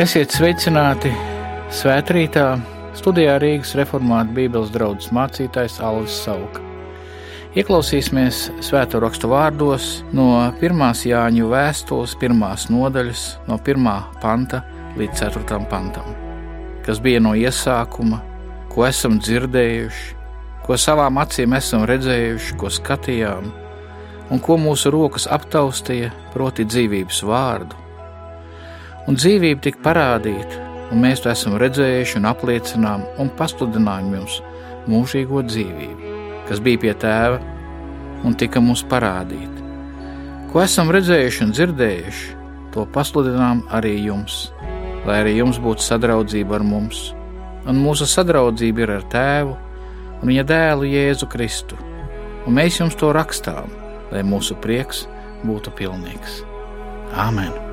Esiet sveicināti svētkrītā studijā Rīgas reformāta Bībeles draugs mācītājs Alvis Sauka. Ieklausīsimies svēto rakstu vārdos no 1. Jāņu vēstules, 1. nodaļas, no 1. panta līdz 4. pantam, kas bija no iesākuma, ko esam dzirdējuši, ko savām acīm esam redzējuši, ko skatījām, un ko mūsu rokas aptaustīja, proti dzīvības vārdu un dzīvība tika parādīta, un mēs to esam redzējuši un apliecinām un pasludinājām jums mūžīgo dzīvību, kas bija pie tēva un tika mums parādīta. Ko esam redzējuši un dzirdējuši, to pasludinām arī jums, lai arī jums būtu sadraudzība ar mums, un mūsu sadraudzība ir ar tēvu un viņa dēlu Jēzu Kristu, un mēs jums to rakstām, lai mūsu prieks būtu pilnīgs. Āmen!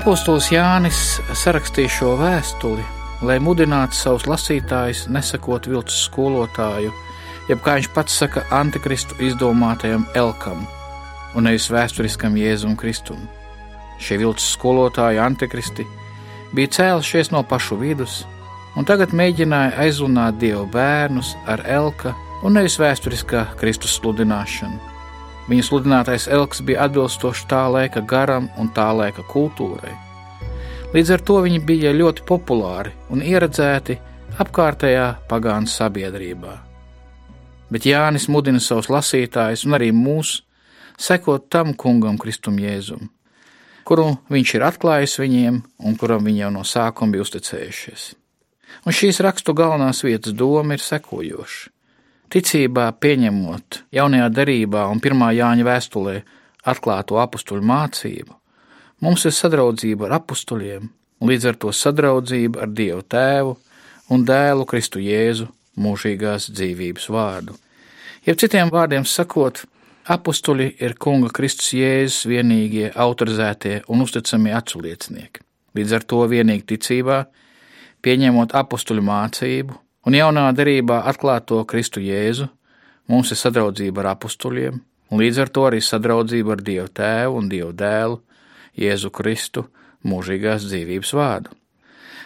Apostols Jānis sarakstīja šo vēstuli, lai mudinātu savus lasītājus nesakot viltus skolotāju, jeb kā viņš pats saka, antikristu izdomātajam Elkam un nevis vēsturiskam Jēzum Kristum. Šie viltus skolotāji, antikristi, bija cēlušies no pašu vidus, un tagad mēģināja aizlunāt dievu bērnus ar Elka un nevis vēsturiskā Kristus sludināšanu. Viņa sludinātais elks bija atbilstošs tā laika garam un tā laika kultūrai. Līdz ar to viņi bija ļoti populāri un ieredzēti apkārtējā pagānu sabiedrībā. Bet Jānis mudina savus lasītājus un arī mūs sekot tam kungam, Kristum Jēzum, kuru viņš ir atklājis viņiem un kuram viņi jau no sākuma bija uzticējušies. Un šīs rakstu galvenās vietas doma ir sekojoša Ticībā pieņemot jaunajā derībā un pirmā Jāņa vēstulē atklāto apstuļu mācību, mums ir sadraudzība ar apstuļiem, līdz ar to sadraudzība ar Dievu Tēvu un Dēlu Kristu Jēzu mūžīgās dzīvības vārdu. Jeb citiem vārdiem sakot, apstuļi ir Kunga Kristus Jēzus vienīgie autorizētie un uzticamie aculiecinieki. Līdz ar to vienīgi ticībā, pieņemot apstuļu mācību un jaunā derībā atklāto Kristu Jēzu, mums ir sadraudzība ar apstuļiem, un līdz ar to arī sadraudzība ar Dievu Tēvu un Dievu Dēlu, Jēzu Kristu, mūžīgās dzīvības vārdu.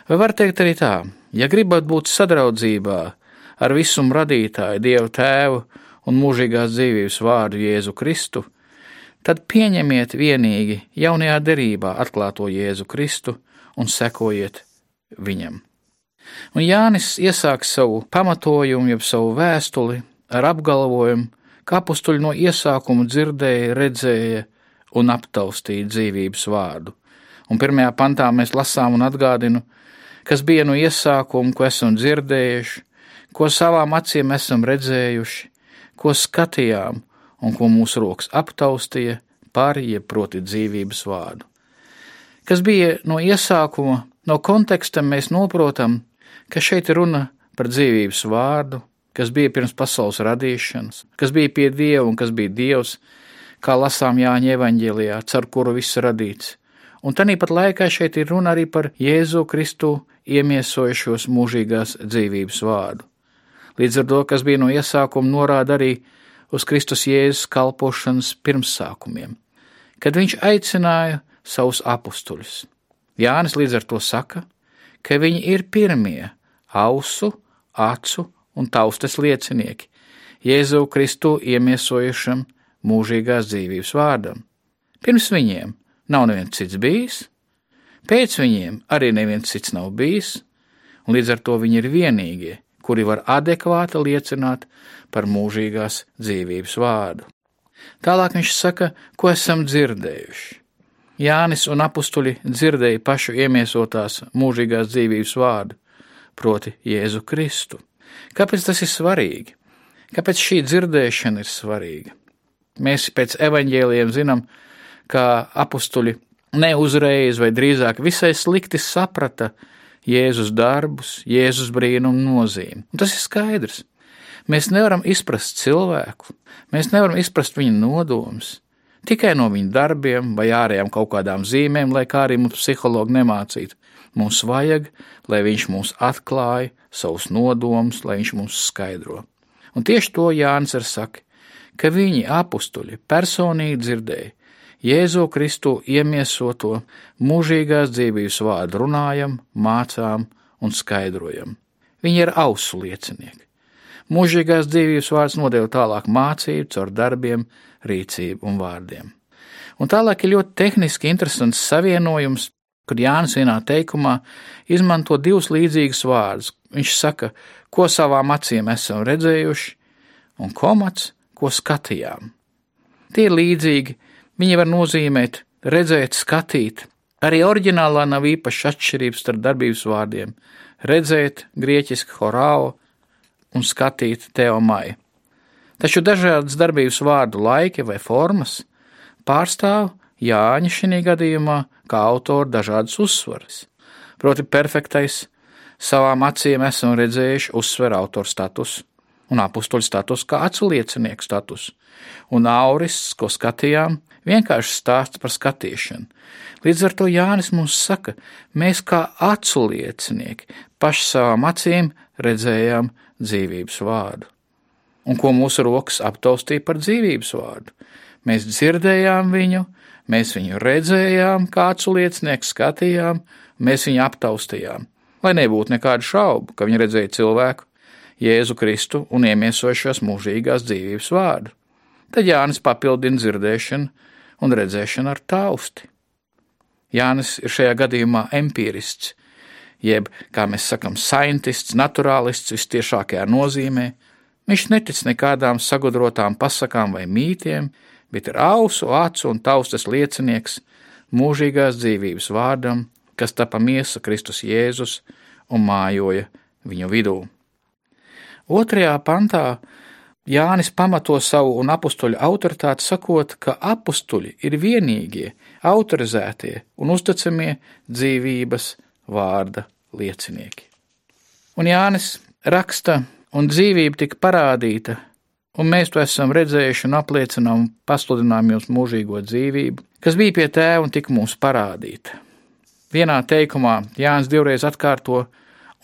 Vai var teikt arī tā, ja gribat būt sadraudzībā ar visumu radītāju, Dievu Tēvu un mūžīgās dzīvības vārdu Jēzu Kristu, tad pieņemiet vienīgi jaunajā derībā atklāto Jēzu Kristu un sekojiet viņam. Un Jānis iesāk savu pamatojumu, jeb savu vēstuli ar apgalvojumu, ka apstuļi no iesākuma dzirdēja, redzēja un aptaustīja dzīvības vārdu. Un pirmajā pantā mēs lasām un atgādinu, kas bija no iesākuma, ko esam dzirdējuši, ko savām acīm esam redzējuši, ko skatījām un ko mūsu rokas aptaustīja par jebproti dzīvības vārdu. Kas bija no iesākuma, no konteksta mēs noprotam, ka šeit runa par dzīvības vārdu, kas bija pirms pasaules radīšanas, kas bija pie Dieva un kas bija Dievs, kā lasām Jāņa evaņģēlijā, caur kuru viss radīts. Un tāpat laikā šeit ir runa arī par Jēzu Kristu iemiesojušos mūžīgās dzīvības vārdu. Līdz ar to, kas bija no iesākuma, norāda arī uz Kristus Jēzus kalpošanas pirmsākumiem, kad viņš aicināja savus apstuļus. Jānis līdz ar to saka, ka viņi ir pirmie ausu, acu un taustes liecinieki Jēzu Kristu iemiesojušam mūžīgās dzīvības vārdam. Pirms viņiem nav neviens cits bijis, pēc viņiem arī neviens cits nav bijis, un līdz ar to viņi ir vienīgie, kuri var adekvāti liecināt par mūžīgās dzīvības vārdu. Tālāk viņš saka, ko esam dzirdējuši. Jānis un apstuļi dzirdēja pašu iemiesotās mūžīgās dzīvības vārdu, proti Jēzu Kristu. Kāpēc tas ir svarīgi? Kāpēc šī dzirdēšana ir svarīga? Mēs pēc evaņģēliem zinām, ka apstuļi ne uzreiz, vai drīzāk visai slikti saprata Jēzus darbus, Jēzus brīnumu nozīmi. Un tas ir skaidrs. Mēs nevaram izprast cilvēku, mēs nevaram izprast viņa nodomus tikai no viņa darbiem vai ārējām kaut kādām zīmēm, lai kā arī mums psihologi nemācītu. Mums vajag, lai viņš mums atklāja savus nodomus, lai viņš mums skaidro. Un tieši to Jānis ir saka, ka viņi apstuļi personīgi dzirdēja Jēzu Kristu iemiesoto mūžīgās dzīvības vārdu runājam, mācām un skaidrojam. Viņi ir ausu liecinieki. Mūžīgās dzīvības vārds nodeva tālāk mācību caur darbiem, rīcību un vārdiem. Un tālāk ir ļoti tehniski interesants savienojums, kad Jānis vienā teikumā izmanto divus līdzīgus vārdus. Viņš saka, ko savām acīm esam redzējuši, un komats, ko skatījām. Tie ir līdzīgi, viņi var nozīmēt redzēt, skatīt. Arī oriģinālā nav īpaši atšķirības starp darbības vārdiem - redzēt, grieķiski horāo un skatīt teomai. Taču dažādas darbības vārdu laiki vai formas pārstāv Jāņa šī gadījumā kā autora dažādas uzsvaras. Proti, perfektais savām acīm esam redzējuši uzsver autora status un apakstuļu status kā atsliecinieku status, un aurists, ko skatījām, vienkārši stāsta par skatīšanu. Līdz ar to Jānis mums saka, mēs kā atsliecinieki paši savām acīm redzējām dzīvības vārdu. Un ko mūsu rokas aptaustīja par dzīvības vārdu? Mēs dzirdējām viņu, mēs viņu redzējām, kāds liecinieks skatījām, mēs viņu aptaustījām. Lai nebūtu nekādu šaubu, ka viņi redzēja cilvēku, Jēzu Kristu un iemiesojušos mūžīgās dzīvības vārdu. Tad Jānis papildina dzirdēšanu un redzēšanu ar tausti. Jānis ir šajā gadījumā empirists, jeb, kā mēs sakām, scientists, naturālists vistiešākajā nozīmē. Viņš netic nekādām sagudrotām pasakām vai mītiem, bet ir ausu, acu un taustas liecinieks mūžīgās dzīvības vārdam, kas tapa miesa Kristus Jēzus un mājoja viņu vidū. Otrajā pantā Jānis pamato savu un apstuļu autoritāti, sakot, ka apstuļi ir vienīgie, autorizētie un uzticamie dzīvības vārda liecinieki. Un Jānis raksta, un dzīvība tika parādīta, un mēs to esam redzējuši un apliecinām un pasludinām jums mūžīgo dzīvību, kas bija pie tēva un tika mums parādīta. Vienā teikumā Jānis divreiz atkārto,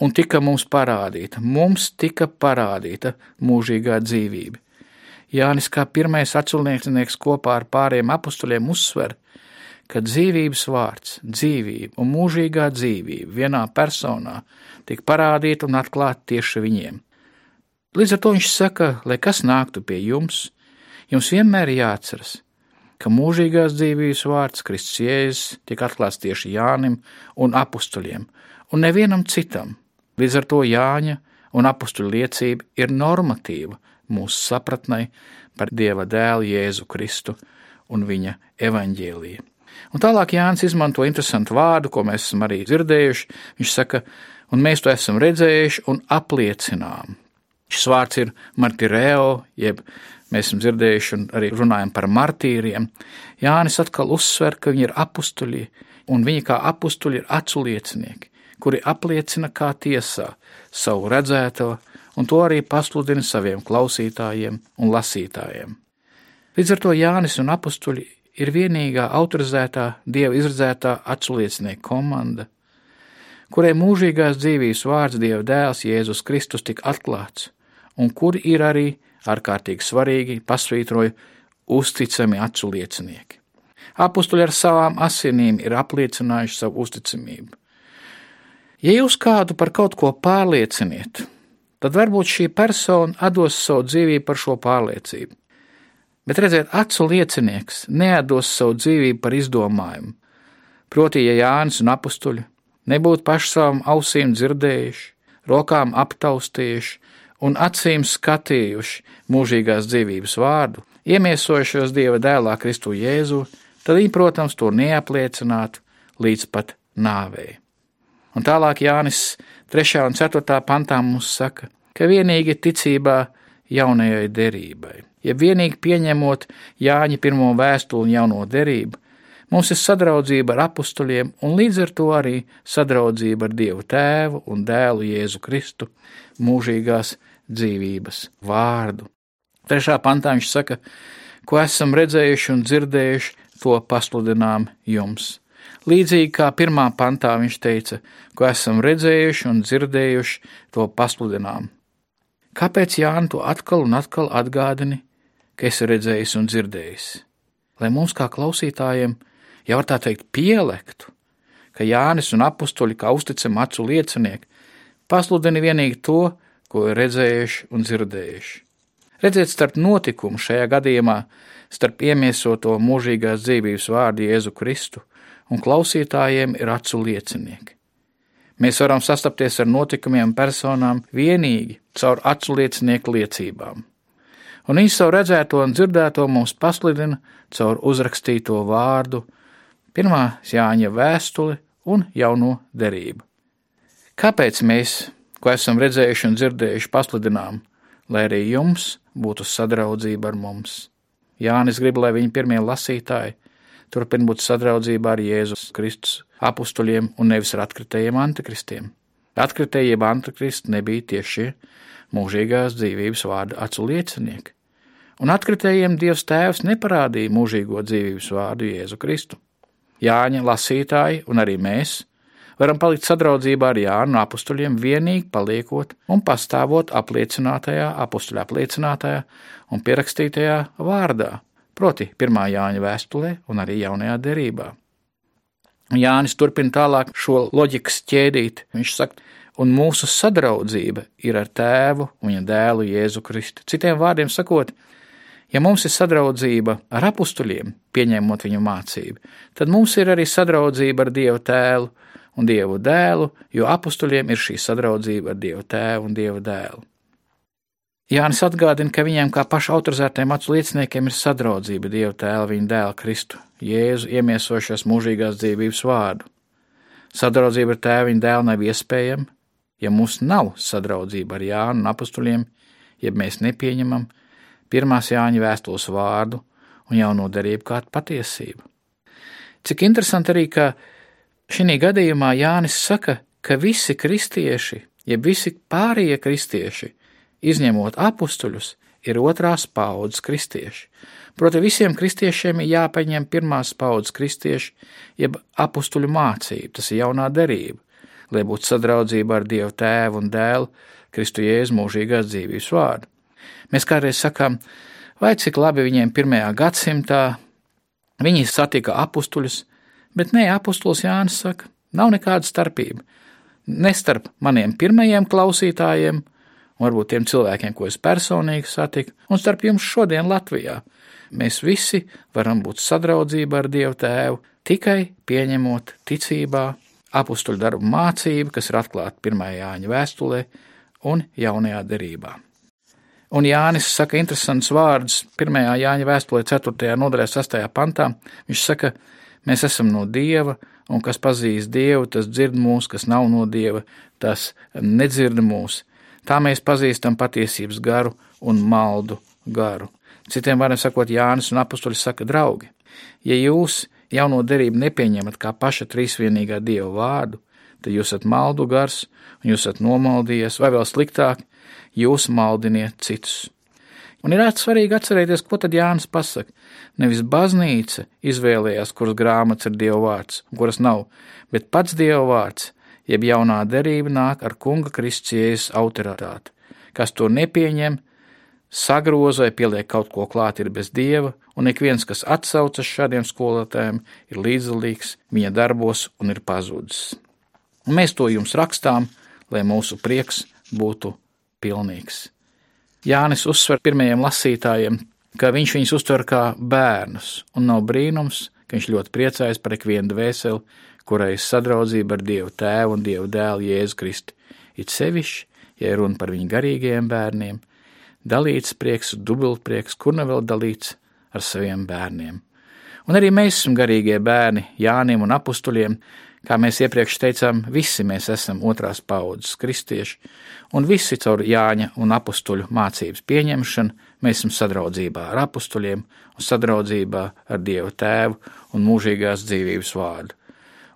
un tika mums parādīta, mums tika parādīta mūžīgā dzīvība. Jānis kā pirmais atsulnieks kopā ar pāriem apstuļiem uzsver, ka dzīvības vārds, dzīvība un mūžīgā dzīvība vienā personā tika parādīta un atklāta tieši viņiem. Līdz ar to viņš saka, lai kas nāktu pie jums, jums vienmēr ir jāatceras, ka mūžīgās dzīvības vārds Kristus Jēzus tika atklāts tieši Jānim un apstuļiem, un nevienam citam. Līdz ar to Jāņa un apstuļu liecība ir normatīva mūsu sapratnei par Dieva dēlu Jēzu Kristu un viņa evaņģēliju. Un tālāk Jānis izmanto interesantu vārdu, ko mēs esam arī dzirdējuši. Viņš saka, un mēs to esam redzējuši un apliecinām. Šis vārds ir martireo, jeb mēs esam dzirdējuši un arī runājam par martīriem. Jānis atkal uzsver, ka viņi ir apstuļi, un viņi kā apstuļi ir aculiecinieki, kuri apliecina kā tiesā savu redzēto, un to arī pasludina saviem klausītājiem un lasītājiem. Līdz ar to Jānis un apstuļi ir vienīgā autorizētā dieva izredzētā atsliecinieka komanda, kurai mūžīgās dzīvības vārds Dieva dēls Jēzus Kristus tika atklāts, un kur ir arī ārkārtīgi svarīgi pasvītroja uzticami atsliecinieki. Apustuļi ar savām asinīm ir apliecinājuši savu uzticamību. Ja jūs kādu par kaut ko pārlieciniet, tad varbūt šī persona dos savu dzīvību par šo pārliecību. Bet redziet, acu liecinieks nedos savu dzīvību par izdomājumu. Proti, ja Jānis un apstuļi nebūtu paši savām ausīm dzirdējuši, rokām aptaustījuši un acīm skatījuši mūžīgās dzīvības vārdu, iemiesojušos Dieva dēlā Kristu Jēzu, tad viņi, protams, to neapliecinātu līdz pat nāvei. Un tālāk Jānis 3. un 4. pantā mums saka, ka vienīgi ticībā jaunajai derībai, ja vienīgi pieņemot Jāņa pirmo vēstuli un jauno derību, mums ir sadraudzība ar apstuļiem un līdz ar to arī sadraudzība ar Dievu Tēvu un Dēlu Jēzu Kristu mūžīgās dzīvības vārdu. Trešā pantā viņš saka, ko esam redzējuši un dzirdējuši, to pasludinām jums. Līdzīgi kā pirmā pantā viņš teica, ko esam redzējuši un dzirdējuši, to pasludinām. Kāpēc Jānis to atkal un atkal atgādini, ka esi redzējis un dzirdējis? Lai mums, kā klausītājiem, jau var tā teikt, pielektu, ka Jānis un apstuļi, kā uzticami acu liecinieki, pasludina vienīgi to, ko ir redzējuši un dzirdējuši. Redzēt starp notikumu šajā gadījumā, starp iemiesoto mūžīgās dzīvības vārdu Jēzu Kristu un klausītājiem ir acu liecinieki. Mēs varam sastapties ar notikumiem personām vienīgi caur acu liecinieku liecībām. Un savu redzēto un dzirdēto mums pasludina caur uzrakstīto vārdu, pirmā Jāņa vēstuli un jauno derību. Kāpēc mēs, ko esam redzējuši un dzirdējuši, pasludinām, lai arī jums būtu sadraudzība ar mums? Jānis grib, lai viņa pirmie lasītāji turpina būt sadraudzībā ar Jēzus Kristus apstuļiem un nevis ar atkritējiem antikristiem. Atkritējiem antikristi nebija tieši mūžīgās dzīvības vārda acu liecinieki, un atkritējiem Dievs Tēvs neparādīja mūžīgo dzīvības vārdu Jēzu Kristu. Jāņa lasītāji un arī mēs varam palikt sadraudzībā ar Jānu apstuļiem vienīgi paliekot un pastāvot apliecinātajā, apstuļa apliecinātajā un pierakstītajā vārdā, proti, 1. Jāņa vēstulē un arī jaunajā derībā. Jānis turpina tālāk šo loģikas ķēdīt. Viņš saka, un mūsu sadraudzība ir ar tēvu un viņa dēlu Jēzu Kristu. Citiem vārdiem sakot, ja mums ir sadraudzība ar apstuļiem, pieņemot viņu mācību, tad mums ir arī sadraudzība ar Dievu tēlu un Dievu dēlu, jo apstuļiem ir šī sadraudzība ar Dievu tēvu un Dievu dēlu. Jānis atgādina, ka viņiem kā pašu autorizētiem acu lieciniekiem ir sadraudzība Dieva tēla viņa dēla Kristu, Jēzu iemiesošās mūžīgās dzīvības vārdu. Sadraudzība ar tēvu viņa dēlu nav iespējama, ja mums nav sadraudzība ar Jānu un apstuļiem, ja mēs nepieņemam pirmās Jāņa vēstules vārdu un jauno derību kā patiesību. Cik interesanti arī, ka šī gadījumā Jānis saka, ka visi kristieši, jeb visi pārējie kristieši, izņemot apstuļus, ir otrās paudzes kristieši. Proti, visiem kristiešiem ir jāpaņem pirmās paudzes kristieši, jeb apstuļu mācība, tas ir jaunā derība, lai būtu sadraudzība ar Dievu tēvu un dēlu, Kristu Jēzu mūžīgās dzīvības vārdu. Mēs kādreiz sakām, vai cik labi viņiem pirmajā gadsimtā viņi satika apstuļus, bet nē, apstulis Jānis saka, nav nekāda starpība. Ne starp maniem pirmajiem klausītājiem, varbūt tiem cilvēkiem, ko es personīgi satiku, un starp jums šodien Latvijā. Mēs visi varam būt sadraudzībā ar Dievu Tēvu tikai pieņemot ticībā apakstuļu darbu mācību, kas ir atklāta 1. Jāņa vēstulē un jaunajā derībā. Un Jānis saka interesants vārdus 1. Jāņa vēstulē 4. nodaļā 6. pantā. Viņš saka, mēs esam no Dieva, un kas pazīst Dievu, tas dzird mūs, kas nav no Dieva, tas nedzird mūs. Tā mēs pazīstam patiesības garu un maldu garu. Citiem vārdiem sakot, Jānis un Apustuļi saka, draugi, ja jūs jauno derību nepieņemat kā paša trīsvienīgā dieva vārdu, tad jūs esat maldu gars, un jūs esat nomaldījies, vai vēl sliktāk, jūs maldiniet citus. Un ir svarīgi atcerēties, ko tad Jānis pasaka. Nevis baznīca izvēlējās, kuras grāmatas ir Dieva vārds, un kuras nav, bet pats Dieva vārds jeb jaunā derība nāk ar kunga kristījas autoritāti. Kas to nepieņem, sagroza vai pieliek kaut ko klāt, ir bez dieva, un ik viens, kas atsaucas šādiem skolotājiem, ir līdzdalīgs viņa darbos un ir pazudis. Un mēs to jums rakstām, lai mūsu prieks būtu pilnīgs. Jānis uzsver pirmajiem lasītājiem, ka viņš viņus uztver kā bērnus, un nav brīnums, ka viņš ļoti priecājas par ikvienu dvēseli, kurai ir sadraudzība ar Dievu Tēvu un Dievu Dēlu Jēzu Kristu. It sevišķi, ja runa par viņu garīgajiem bērniem, dalīts prieks, dubultprieks, kur nu vēl dalīts ar saviem bērniem. Un arī mēs esam garīgie bērni Jānim un apustuļiem, Kā mēs iepriekš teicām, visi mēs esam otrās paudzes kristieši, un visi caur Jāņa un apstuļu mācības pieņemšanu mēs esam sadraudzībā ar apstuļiem un sadraudzībā ar Dievu Tēvu un mūžīgās dzīvības vārdu.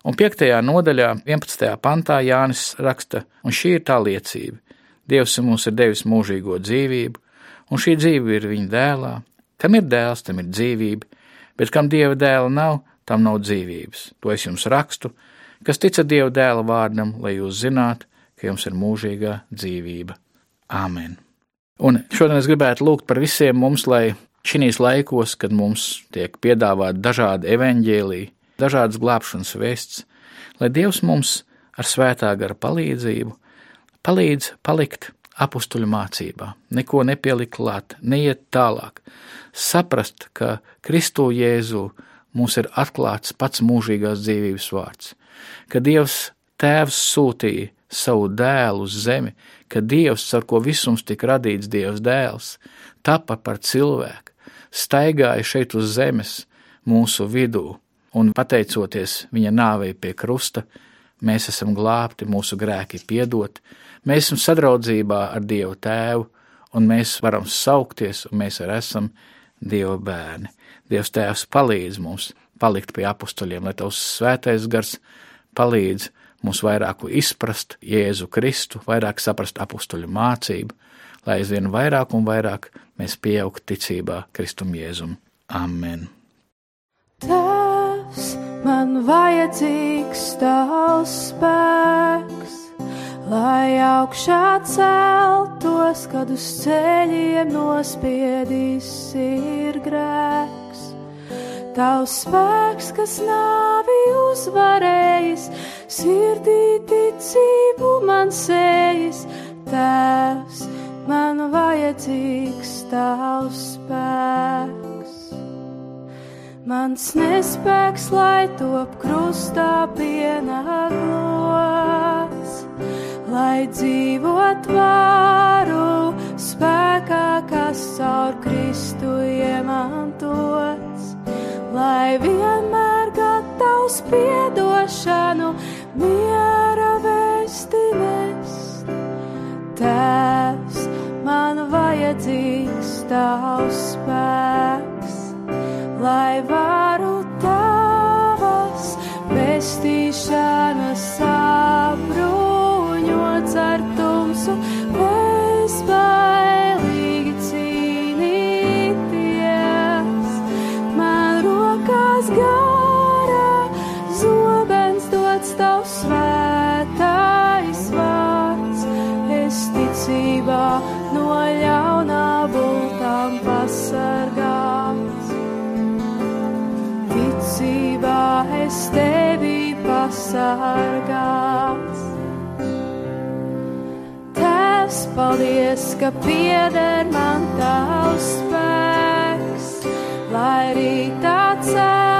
Un 5. nodaļā, 11. pantā Jānis raksta, un šī ir tā liecība. Dievs mums ir devis mūžīgo dzīvību, un šī dzīve ir viņa dēlā. Kam ir dēls, tam ir dzīvība, bet kam dieva dēla nav, tam nav dzīvības. To es jums rakstu, kas tica dieva dēla vārdam, lai jūs zinātu, ka jums ir mūžīgā dzīvība. Āmen! Un šodien es gribētu lūgt par visiem mums, lai šīs laikos, kad mums tiek piedāvāti dažādi evaņģēlīji, dažādas glābšanas vēsts, lai Dievs mums ar svētā gara palīdzību palīdz palikt apstuļu mācībā, neko nepielikt klāt, neiet tālāk, saprast, ka Kristu Jēzu mums ir atklāts pats mūžīgās dzīvības vārds, ka Dievs Tēvs sūtīja savu dēlu uz zemi, ka Dievs, ar ko visums tika radīts, Dievs dēls, tapa par cilvēku, staigāja šeit uz zemes mūsu vidū, un pateicoties viņa nāvei pie krusta, mēs esam glābti, mūsu grēki piedoti, Mēs esam sadraudzībā ar Dievu Tēvu, un mēs varam saukties, un mēs arī esam Dieva bērni. Dievs Tēvs palīdz mums palikt pie apstuļiem, lai Tavs svētais gars palīdz mums vairāk izprast Jēzu Kristu, vairāk saprast apstuļu mācību, lai aizvien vairāk un vairāk mēs pieaugtu ticībā Kristum Jēzum. Amen! Tēvs, man vajadzīgs tavs spēks! lai augšā celtos, kad uz ceļiem nospiedīs ir grēks. Tavs spēks, kas nāvi uzvarējis, sirdī ticību man sējas, tēvs, man vajadzīgs tavs spēks. Mans nespēks, lai top krustā pienāklos lai dzīvot varu spēkā, kas caur Kristu iemantots, lai vienmēr gatavs piedošanu miera vēsti nest. Tēvs, man vajadzīgs tavs spēks, lai varu tavas pestīšanas es tevi pasargāts. paldies, ka pieder man tavs spēks, lai arī tā celtos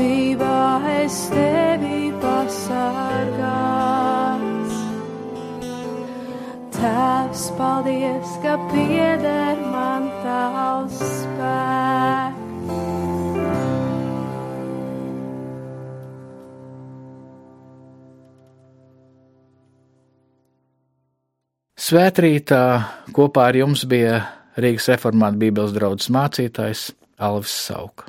Ticībā es tevi pasargās. Tēvs, paldies, ka pieder man tavs spēks. Svētrītā kopā ar jums bija Rīgas reformāta Bībeles draugs mācītājs Alvis Sauka.